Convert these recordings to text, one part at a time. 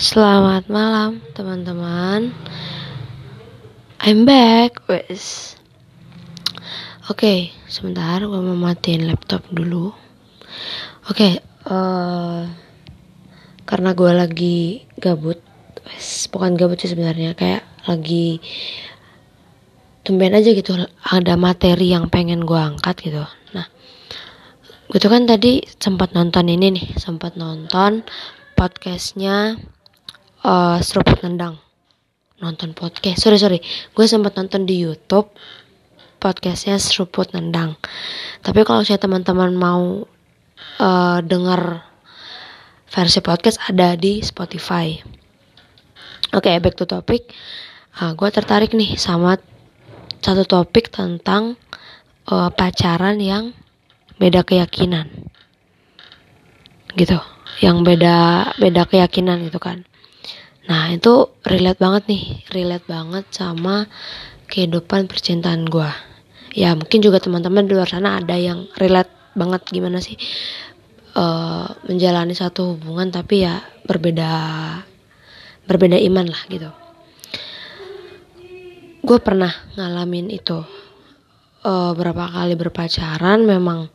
Selamat malam teman-teman. I'm back wes. Oke sebentar gue mau matiin laptop dulu. Oke uh, Karena gue lagi gabut wes. Bukan gabut sih sebenarnya Kayak lagi Tumben aja gitu Ada materi yang pengen gue angkat gitu. Nah Gue tuh kan tadi sempat nonton ini nih Sempat nonton podcastnya uh, seruput nendang. Nonton podcast. Sorry sorry. Gue sempat nonton di YouTube podcastnya seruput nendang. Tapi kalau saya teman-teman mau uh, dengar versi podcast ada di Spotify. Oke okay, back to topic. Uh, gue tertarik nih sama satu topik tentang uh, pacaran yang beda keyakinan. Gitu. Yang beda beda keyakinan gitu kan Nah itu relate banget nih, relate banget sama kehidupan percintaan gue. Ya mungkin juga teman-teman di luar sana ada yang relate banget gimana sih uh, menjalani satu hubungan tapi ya berbeda berbeda iman lah gitu. Gue pernah ngalamin itu uh, berapa kali berpacaran memang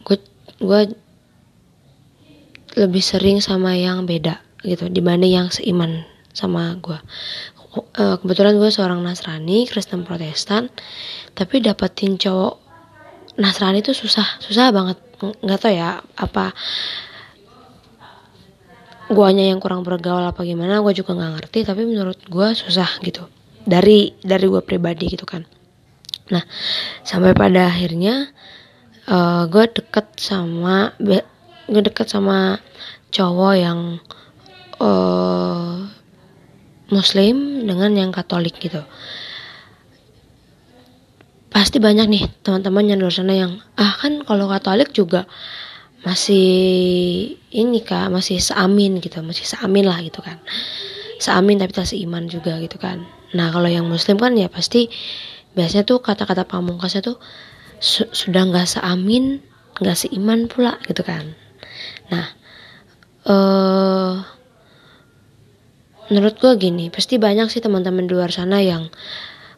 gue gue lebih sering sama yang beda gitu dibanding yang seiman sama gue uh, kebetulan gue seorang Nasrani Kristen Protestan tapi dapetin cowok Nasrani itu susah susah banget. Nggak tau ya apa guanya yang kurang bergaul apa gimana gue juga nggak ngerti tapi menurut gue susah gitu. Dari dari gue pribadi gitu kan. Nah sampai pada akhirnya uh, gue deket sama gue deket sama cowok yang uh, Muslim dengan yang Katolik gitu. Pasti banyak nih teman-teman yang luar sana yang ah kan kalau Katolik juga masih ini kak masih seamin gitu masih seamin lah gitu kan. Seamin tapi tak seiman juga gitu kan. Nah kalau yang muslim kan ya pasti biasanya tuh kata-kata pamungkasnya tuh su sudah nggak seamin nggak seiman pula gitu kan. Nah eh uh, menurut gue gini pasti banyak sih teman-teman di luar sana yang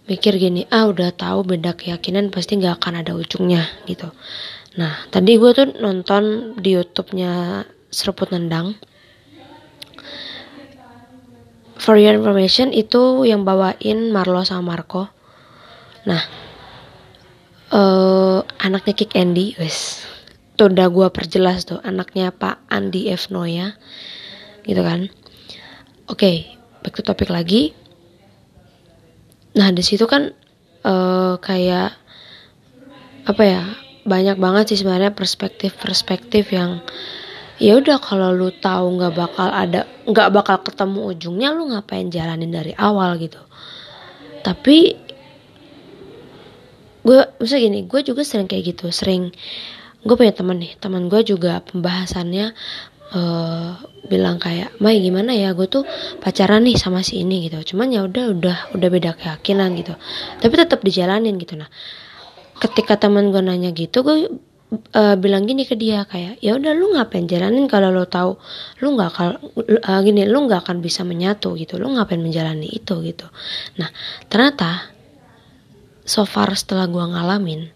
mikir gini ah udah tahu beda keyakinan pasti nggak akan ada ujungnya gitu. Nah tadi gue tuh nonton di YouTube-nya seruput nendang. For your information itu yang bawain Marlo sama Marco. Nah uh, anaknya Kick Andy wes tuh udah gue perjelas tuh anaknya Pak Andi F. Noya gitu kan Oke, okay, back to topik lagi. Nah, di situ kan uh, kayak apa ya? Banyak banget sih sebenarnya perspektif-perspektif yang ya udah kalau lu tahu nggak bakal ada nggak bakal ketemu ujungnya lu ngapain jalanin dari awal gitu tapi gue misalnya gini gue juga sering kayak gitu sering gue punya temen nih teman gue juga pembahasannya uh, bilang kayak Mai gimana ya? Gue tuh pacaran nih sama si ini gitu. Cuman ya udah udah udah beda keyakinan gitu. Tapi tetap dijalanin gitu. Nah ketika teman gue nanya gitu gue uh, bilang gini ke dia kayak ya udah lu ngapain jalanin kalau lo tahu lu nggak akan uh, gini lu nggak akan bisa menyatu gitu. Lu ngapain menjalani itu gitu. Nah ternyata so far setelah gue ngalamin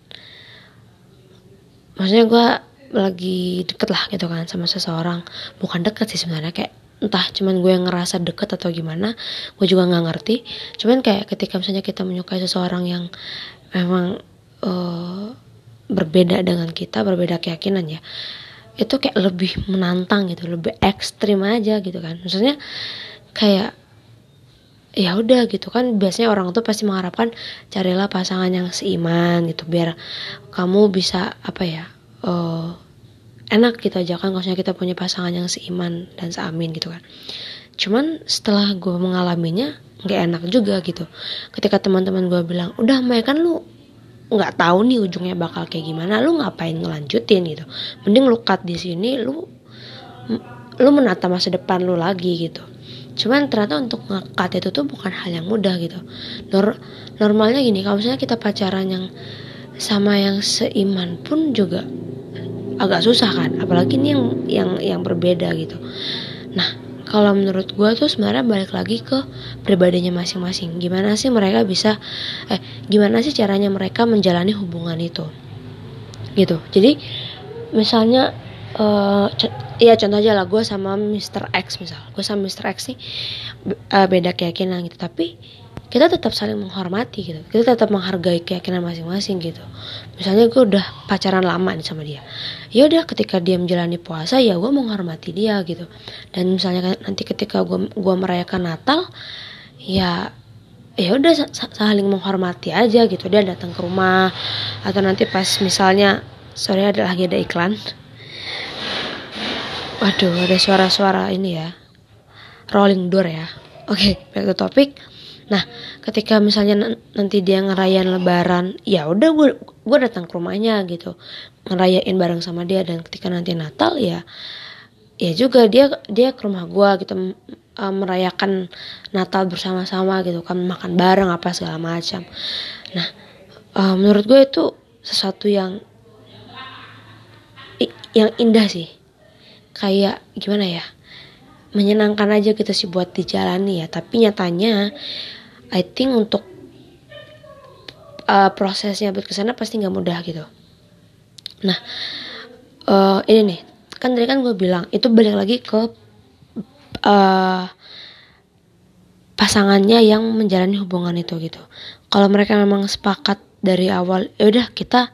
maksudnya gue lagi deket lah gitu kan sama seseorang. Bukan deket sih sebenarnya kayak entah cuman gue yang ngerasa deket atau gimana gue juga nggak ngerti. Cuman kayak ketika misalnya kita menyukai seseorang yang memang uh, berbeda dengan kita berbeda keyakinan ya itu kayak lebih menantang gitu lebih ekstrim aja gitu kan. Maksudnya kayak ya udah gitu kan biasanya orang tuh pasti mengharapkan carilah pasangan yang seiman gitu biar kamu bisa apa ya uh, enak gitu aja kan kalau kita punya pasangan yang seiman dan seamin gitu kan. Cuman setelah gue mengalaminya nggak enak juga gitu. Ketika teman-teman gue bilang udah Maya kan lu nggak tahu nih ujungnya bakal kayak gimana lu ngapain ngelanjutin? gitu. Mending lu cut di sini lu lu menata masa depan lu lagi gitu. Cuman ternyata untuk ngekat itu tuh bukan hal yang mudah gitu. Nor normalnya gini kalau misalnya kita pacaran yang sama yang seiman pun juga agak susah kan apalagi ini yang yang yang berbeda gitu nah kalau menurut gue tuh sebenarnya balik lagi ke pribadinya masing-masing gimana sih mereka bisa eh gimana sih caranya mereka menjalani hubungan itu gitu jadi misalnya uh, ya contoh aja lah gue sama Mr. X misal gue sama Mr. X nih uh, beda keyakinan gitu tapi kita tetap saling menghormati gitu. Kita tetap menghargai keyakinan masing-masing gitu. Misalnya gue udah pacaran lama nih sama dia. Ya udah ketika dia menjalani puasa ya gue menghormati dia gitu. Dan misalnya nanti ketika gue gua merayakan Natal ya ya udah saling menghormati aja gitu. Dia datang ke rumah atau nanti pas misalnya sore ada lagi ada iklan. Waduh ada suara-suara ini ya. Rolling door ya. Oke okay, back to topic Nah, ketika misalnya nanti dia ngerayain lebaran, ya udah gue gue datang ke rumahnya gitu. Ngerayain bareng sama dia dan ketika nanti Natal ya ya juga dia dia ke rumah gue gitu uh, merayakan Natal bersama-sama gitu kan makan bareng apa segala macam. Nah, uh, menurut gue itu sesuatu yang yang indah sih. Kayak gimana ya? menyenangkan aja gitu sih buat dijalani ya tapi nyatanya I think untuk uh, prosesnya buat ke sana pasti nggak mudah gitu. Nah uh, ini nih kan tadi kan gue bilang itu balik lagi ke uh, pasangannya yang menjalani hubungan itu gitu. Kalau mereka memang sepakat dari awal ya udah kita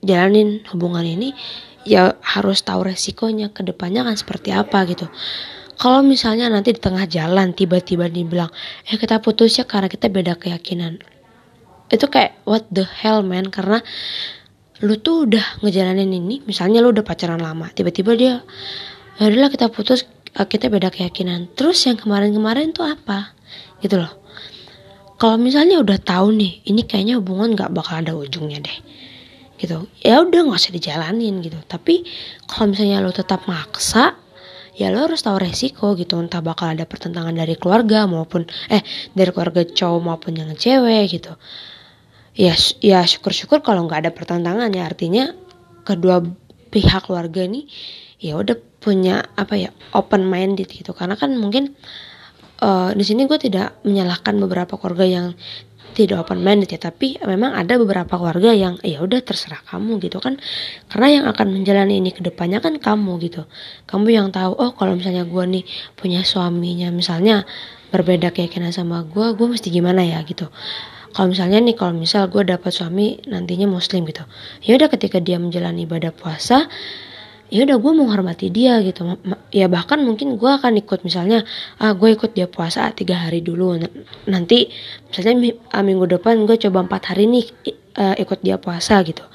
jalanin hubungan ini ya harus tahu resikonya ke depannya kan seperti apa gitu kalau misalnya nanti di tengah jalan tiba-tiba dibilang eh kita putus ya karena kita beda keyakinan. Itu kayak what the hell man? Karena lu tuh udah ngejalanin ini misalnya lu udah pacaran lama tiba-tiba dia ya udahlah kita putus eh, kita beda keyakinan. Terus yang kemarin-kemarin tuh apa? Gitu loh. Kalau misalnya udah tahu nih ini kayaknya hubungan nggak bakal ada ujungnya deh. Gitu. Ya udah nggak usah dijalanin gitu. Tapi kalau misalnya lo tetap maksa ya lo harus tahu resiko gitu entah bakal ada pertentangan dari keluarga maupun eh dari keluarga cowok maupun yang cewek gitu. Ya ya syukur-syukur kalau nggak ada pertentangan ya artinya kedua pihak keluarga ini ya udah punya apa ya open minded gitu. Karena kan mungkin uh, di sini gue tidak menyalahkan beberapa keluarga yang tidak open minded ya tapi memang ada beberapa keluarga yang ya udah terserah kamu gitu kan. Karena yang akan menjalani ini ke depannya kan kamu gitu. Kamu yang tahu oh kalau misalnya gue nih punya suaminya misalnya berbeda keyakinan sama gue gue mesti gimana ya gitu. Kalau misalnya nih kalau misal gue dapat suami nantinya muslim gitu. Ya udah ketika dia menjalani ibadah puasa ya udah gue menghormati dia gitu. Ya bahkan mungkin gue akan ikut misalnya ah gue ikut dia puasa tiga hari dulu. Nanti misalnya ah, minggu depan gue coba empat hari nih uh, ikut dia puasa gitu.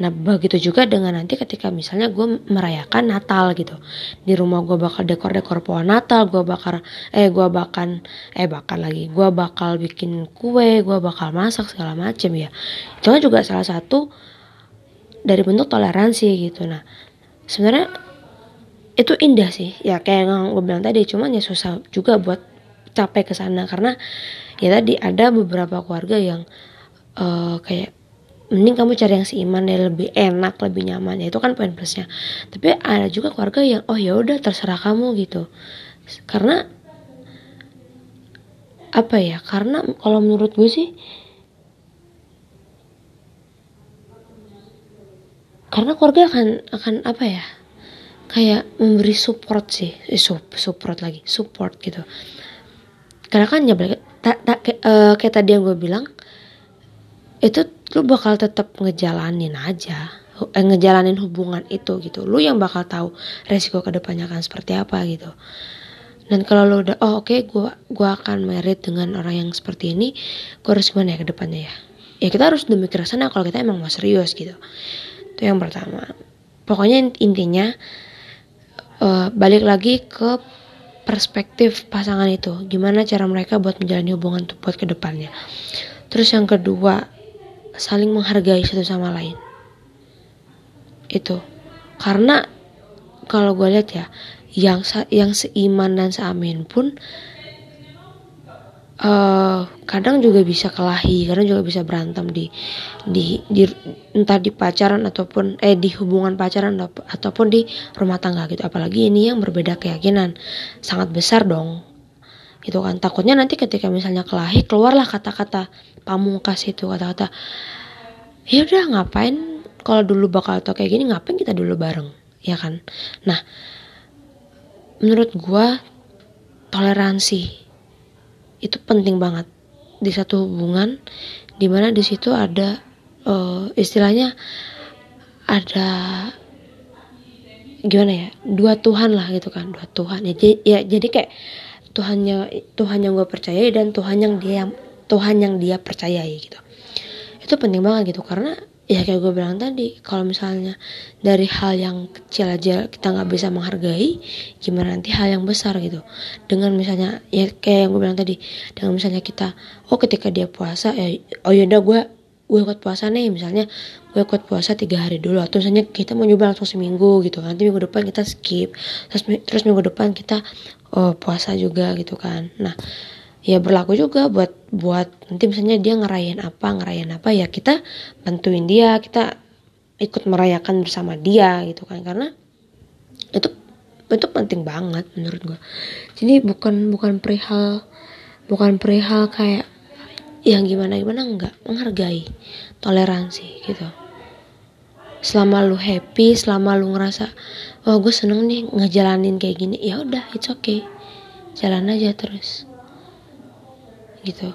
Nah begitu juga dengan nanti ketika misalnya gue merayakan Natal gitu. Di rumah gue bakal dekor dekor pohon Natal gue bakal eh gue bakal eh bakal lagi gue bakal bikin kue gue bakal masak segala macem ya. Itu juga salah satu dari bentuk toleransi gitu. Nah sebenarnya itu indah sih. Ya kayak yang gue bilang tadi cuman ya susah juga buat capek ke sana. Karena ya tadi ada beberapa keluarga yang uh, kayak mending kamu cari yang seiman ya lebih enak lebih nyaman. Ya itu kan poin plusnya. Tapi ada juga keluarga yang oh ya udah terserah kamu gitu. Karena apa ya karena kalau menurut gue sih karena keluarga akan akan apa ya kayak memberi support sih eh, support lagi support gitu. Karena kan ya tak tak uh, kayak tadi yang gue bilang itu lu bakal tetap ngejalanin aja eh, ngejalanin hubungan itu gitu. Lu yang bakal tahu resiko ke depannya akan seperti apa gitu. Dan kalau lu udah oh oke okay, gue gua akan merit dengan orang yang seperti ini gue harus gimana ya ke depannya ya? Ya kita harus demi sana kalau kita emang mau serius gitu itu yang pertama. Pokoknya intinya uh, balik lagi ke perspektif pasangan itu. Gimana cara mereka buat menjalani hubungan tuh buat ke depannya. Terus yang kedua saling menghargai satu sama lain. Itu. Karena kalau gue lihat ya yang yang seiman dan seamin pun uh, kadang juga bisa kelahi kadang juga bisa berantem di di, di entah di pacaran ataupun eh di hubungan pacaran ataupun di rumah tangga gitu. Apalagi ini yang berbeda keyakinan. Sangat besar dong. Itu kan. Takutnya nanti ketika misalnya kelahi keluarlah kata-kata pamungkas itu kata-kata ya udah ngapain kalau dulu bakal tau kayak gini ngapain kita dulu bareng? Ya kan. Nah menurut gua toleransi itu penting banget di satu hubungan di mana di situ ada uh, istilahnya ada gimana ya dua Tuhan lah gitu kan dua Tuhan. Ya jadi, ya, jadi kayak Tuhannya Tuhan yang gue percayai dan Tuhan yang dia Tuhan yang dia percayai gitu. Itu penting banget gitu karena ya kayak gue bilang tadi kalau misalnya dari hal yang kecil aja kita nggak bisa menghargai gimana nanti hal yang besar gitu. Dengan misalnya ya kayak yang gue bilang tadi dengan misalnya kita oh ketika dia puasa ya oh yaudah gue gue ikut puasa nih misalnya gue ikut puasa tiga hari dulu atau misalnya kita mau nyoba langsung seminggu gitu nanti minggu depan kita skip terus terus minggu depan kita oh, puasa juga gitu kan. Nah ya berlaku juga buat buat nanti misalnya dia ngerayain apa ngerayain apa ya kita bantuin dia kita ikut merayakan bersama dia gitu kan. Karena itu itu penting banget menurut gue jadi bukan bukan perihal bukan perihal kayak yang gimana gimana enggak. Menghargai toleransi gitu. Selama lu happy selama lu ngerasa oh gue seneng nih ngejalanin kayak gini ya udah it's okay. Jalan aja terus gitu.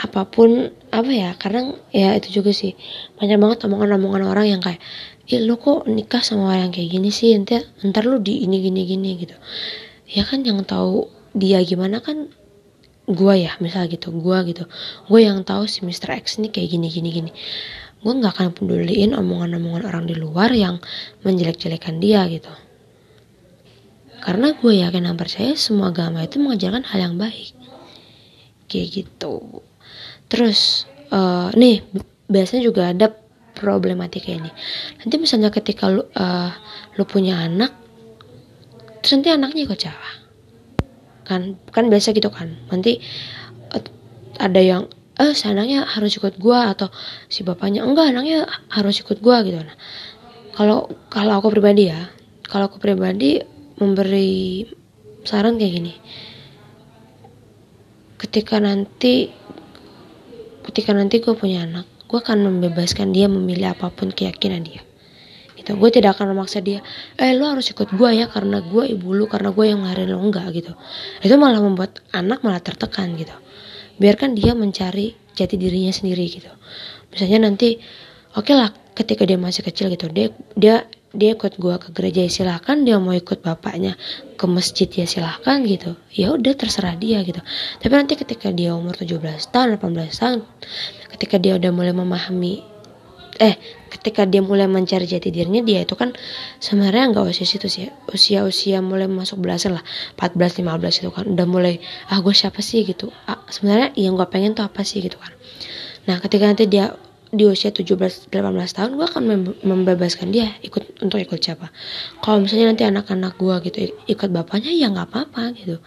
Apa pun apa ya kadang ya itu juga sih. Banyak banget omongan-omongan orang yang kayak ih lu kok nikah sama orang yang kayak gini sih? Ntar ntar lu di ini gini gini gitu. Ya kan yang tahu dia gimana kan gua ya misal gitu gua gitu. Gue yang tahu si Mr. X ini kayak gini gini gini. Gue nggak akan peduliin omongan-omongan orang di luar yang menjelek-jelekan dia gitu. Karena gue yakin dan percaya semua agama itu mengajarkan hal yang baik kayak gitu. Terus uh, nih biasanya juga ada problematika ini nanti misalnya ketika lu uh, lu punya anak terus nanti anaknya ikut siapa? Kan kan biasa gitu kan. Nanti uh, ada yang eh si anaknya harus ikut gua atau si bapaknya enggak anaknya harus ikut gua gitu. Nah kalau kalau aku pribadi ya kalau aku pribadi memberi saran kayak gini ketika nanti ketika nanti gue punya anak gue akan membebaskan dia memilih apa pun keyakinan dia. Gitu. Gue tidak akan memaksa dia eh lo harus ikut gue ya karena gue ibu lu karena gue yang ngajarin lo enggak gitu. Itu malah membuat anak malah tertekan gitu. Biarkan dia mencari jati dirinya sendiri gitu. Misalnya nanti oke okay lah ketika dia masih kecil gitu dia dia dia ikut gua ke gereja ya silahkan dia mau ikut bapaknya ke masjid ya silahkan gitu. Ya udah terserah dia gitu. Tapi nanti ketika dia umur 17 tahun 18 tahun ketika dia udah mulai memahami eh ketika dia mulai mencari jati dirinya dia itu kan sebenarnya nggak usia situ sih. Usia usia mulai masuk belasan lah 14 15 itu kan. Udah mulai ah gue siapa sih? gitu. Ah, sebenarnya yang gue pengen tuh apa sih? gitu kan. Nah ketika nanti dia di usia 17-18 tahun gue akan membebaskan dia ikut untuk ikut siapa. Kalau misalnya nanti anak-anak gue gitu ikut bapaknya ya nggak apa-apa gitu.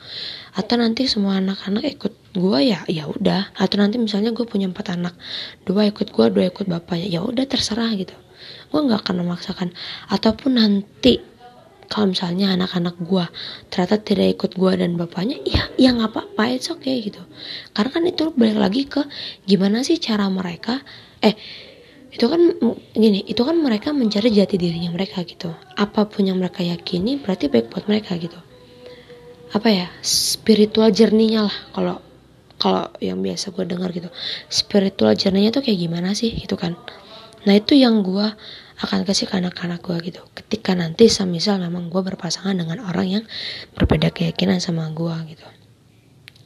Atau nanti semua anak-anak ikut gue ya ya udah. Atau nanti misalnya gue punya empat anak dua ikut gue dua ikut bapaknya ya udah terserah gitu. Gue nggak akan memaksakan. Ataupun nanti kalau misalnya anak-anak gue ternyata tidak ikut gue dan bapaknya ya ya nggak apa-apa oke okay, gitu. Karena kan itu balik lagi ke gimana sih cara mereka eh itu kan gini itu kan mereka mencari jati dirinya mereka gitu. Apa pun yang mereka yakini berarti baik buat mereka gitu. Apa ya? Spiritual journey-nya lah kalau kalau yang biasa gue dengar gitu. Spiritual journey-nya tuh kayak gimana sih gitu kan? Nah itu yang gue akan kasih ke anak-anak gue gitu. Ketika nanti semisal memang gue berpasangan dengan orang yang berbeda keyakinan sama gue gitu.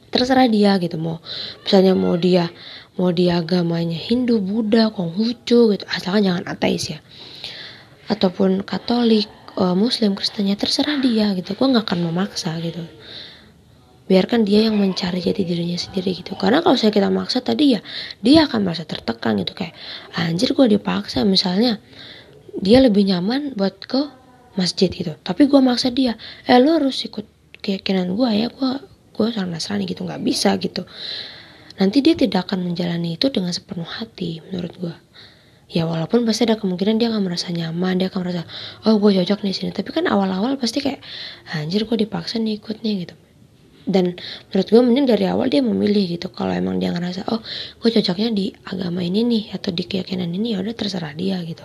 Terserah dia gitu mau misalnya mau dia mau dia agamanya Hindu, Buddha, Konghucu gitu. Asalkan jangan ateis ya. Ataupun Katolik, uh, Muslim, Kristennya terserah dia gitu. Gue nggak akan memaksa gitu. Biarkan dia yang mencari jati dirinya sendiri gitu. Karena kalau saya kita maksa tadi ya dia akan merasa tertekan gitu. Kayak anjir gue dipaksa. Misalnya dia lebih nyaman buat ke masjid gitu. Tapi gue maksa dia eh lo harus ikut keyakinan gue ya. Gue gue seorang Nasrani gitu. Nggak bisa gitu nanti dia tidak akan menjalani itu dengan sepenuh hati menurut gue ya walaupun pasti ada kemungkinan dia akan merasa nyaman dia akan merasa oh gue cocok nih sini. Tapi kan awal-awal pasti kayak anjir gue dipaksa nih ikut nih gitu. Dan menurut gue mending dari awal dia memilih gitu. Kalau emang dia ngerasa oh gue cocoknya di agama ini nih atau di keyakinan ini ya udah terserah dia gitu.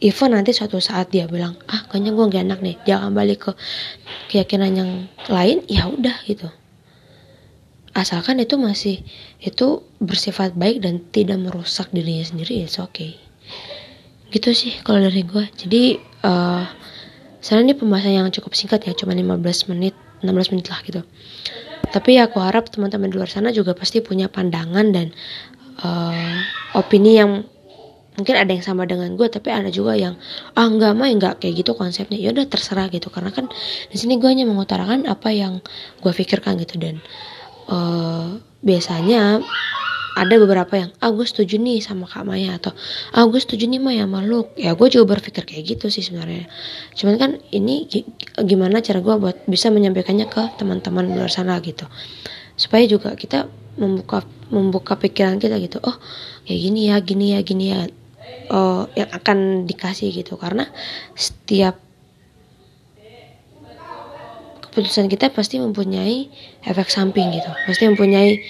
Even nanti suatu saat dia bilang ah kayaknya gue gak enak nih dia akan balik ke keyakinan yang lain ya udah gitu asalkan itu masih itu bersifat baik dan tidak merusak dirinya sendiri ya oke okay. Gitu sih kalau dari gue jadi uh, sekarang ini pembahasan yang cukup singkat ya cuma 15 menit 16 menit lah gitu. Tapi aku harap teman-teman di luar sana juga pasti punya pandangan dan uh, opini yang mungkin ada yang sama dengan gue tapi ada juga yang ah nggak mah nggak kayak gitu konsepnya. Ya udah terserah gitu. Karena kan di sini gue hanya mengutarakan apa yang gue pikirkan gitu dan uh, biasanya ada beberapa yang ah gue setuju nih sama Kak Maya atau ah gue setuju nih Maya sama ya gue juga berpikir kayak gitu sih sebenarnya. Cuman kan ini gimana cara gue buat bisa menyampaikannya ke teman-teman luar sana gitu. Supaya juga kita membuka membuka pikiran kita gitu oh kayak gini ya gini ya gini ya oh yang akan dikasih gitu. Karena setiap keputusan kita pasti mempunyai efek samping gitu. Pasti mempunyai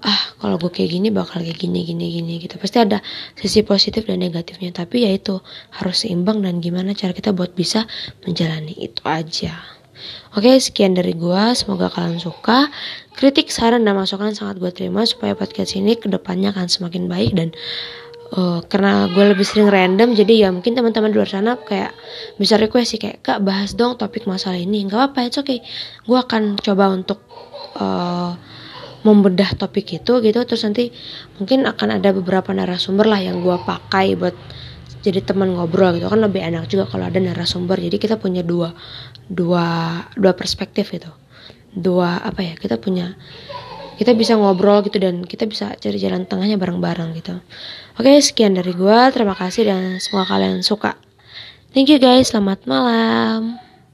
ah kalau gue kayak gini bakal kayak gini gini gini gitu. Pasti ada sisi positif dan negatifnya. Tapi ya itu harus seimbang dan gimana cara kita buat bisa menjalani itu aja. Oke sekian dari gue semoga kalian suka. Kritik saran dan masukan sangat gue terima supaya podcast ini ke depannya akan semakin baik dan uh, karena gue lebih sering random jadi ya mungkin teman-teman di luar sana kayak bisa request sih kayak kak bahas dong topik masalah ini. Nggak apa-apa itu okay. gue akan coba untuk uh, membedah topik itu gitu terus nanti mungkin akan ada beberapa narasumber lah yang gue pakai buat jadi teman ngobrol gitu. Kan lebih enak juga kalau ada narasumber. Jadi kita punya dua dua dua perspektif itu dua apa ya kita punya kita bisa ngobrol gitu dan kita bisa cari jalan tengahnya bareng-bareng gitu oke sekian dari gue terima kasih dan semoga kalian suka. Thank you guys. Selamat malam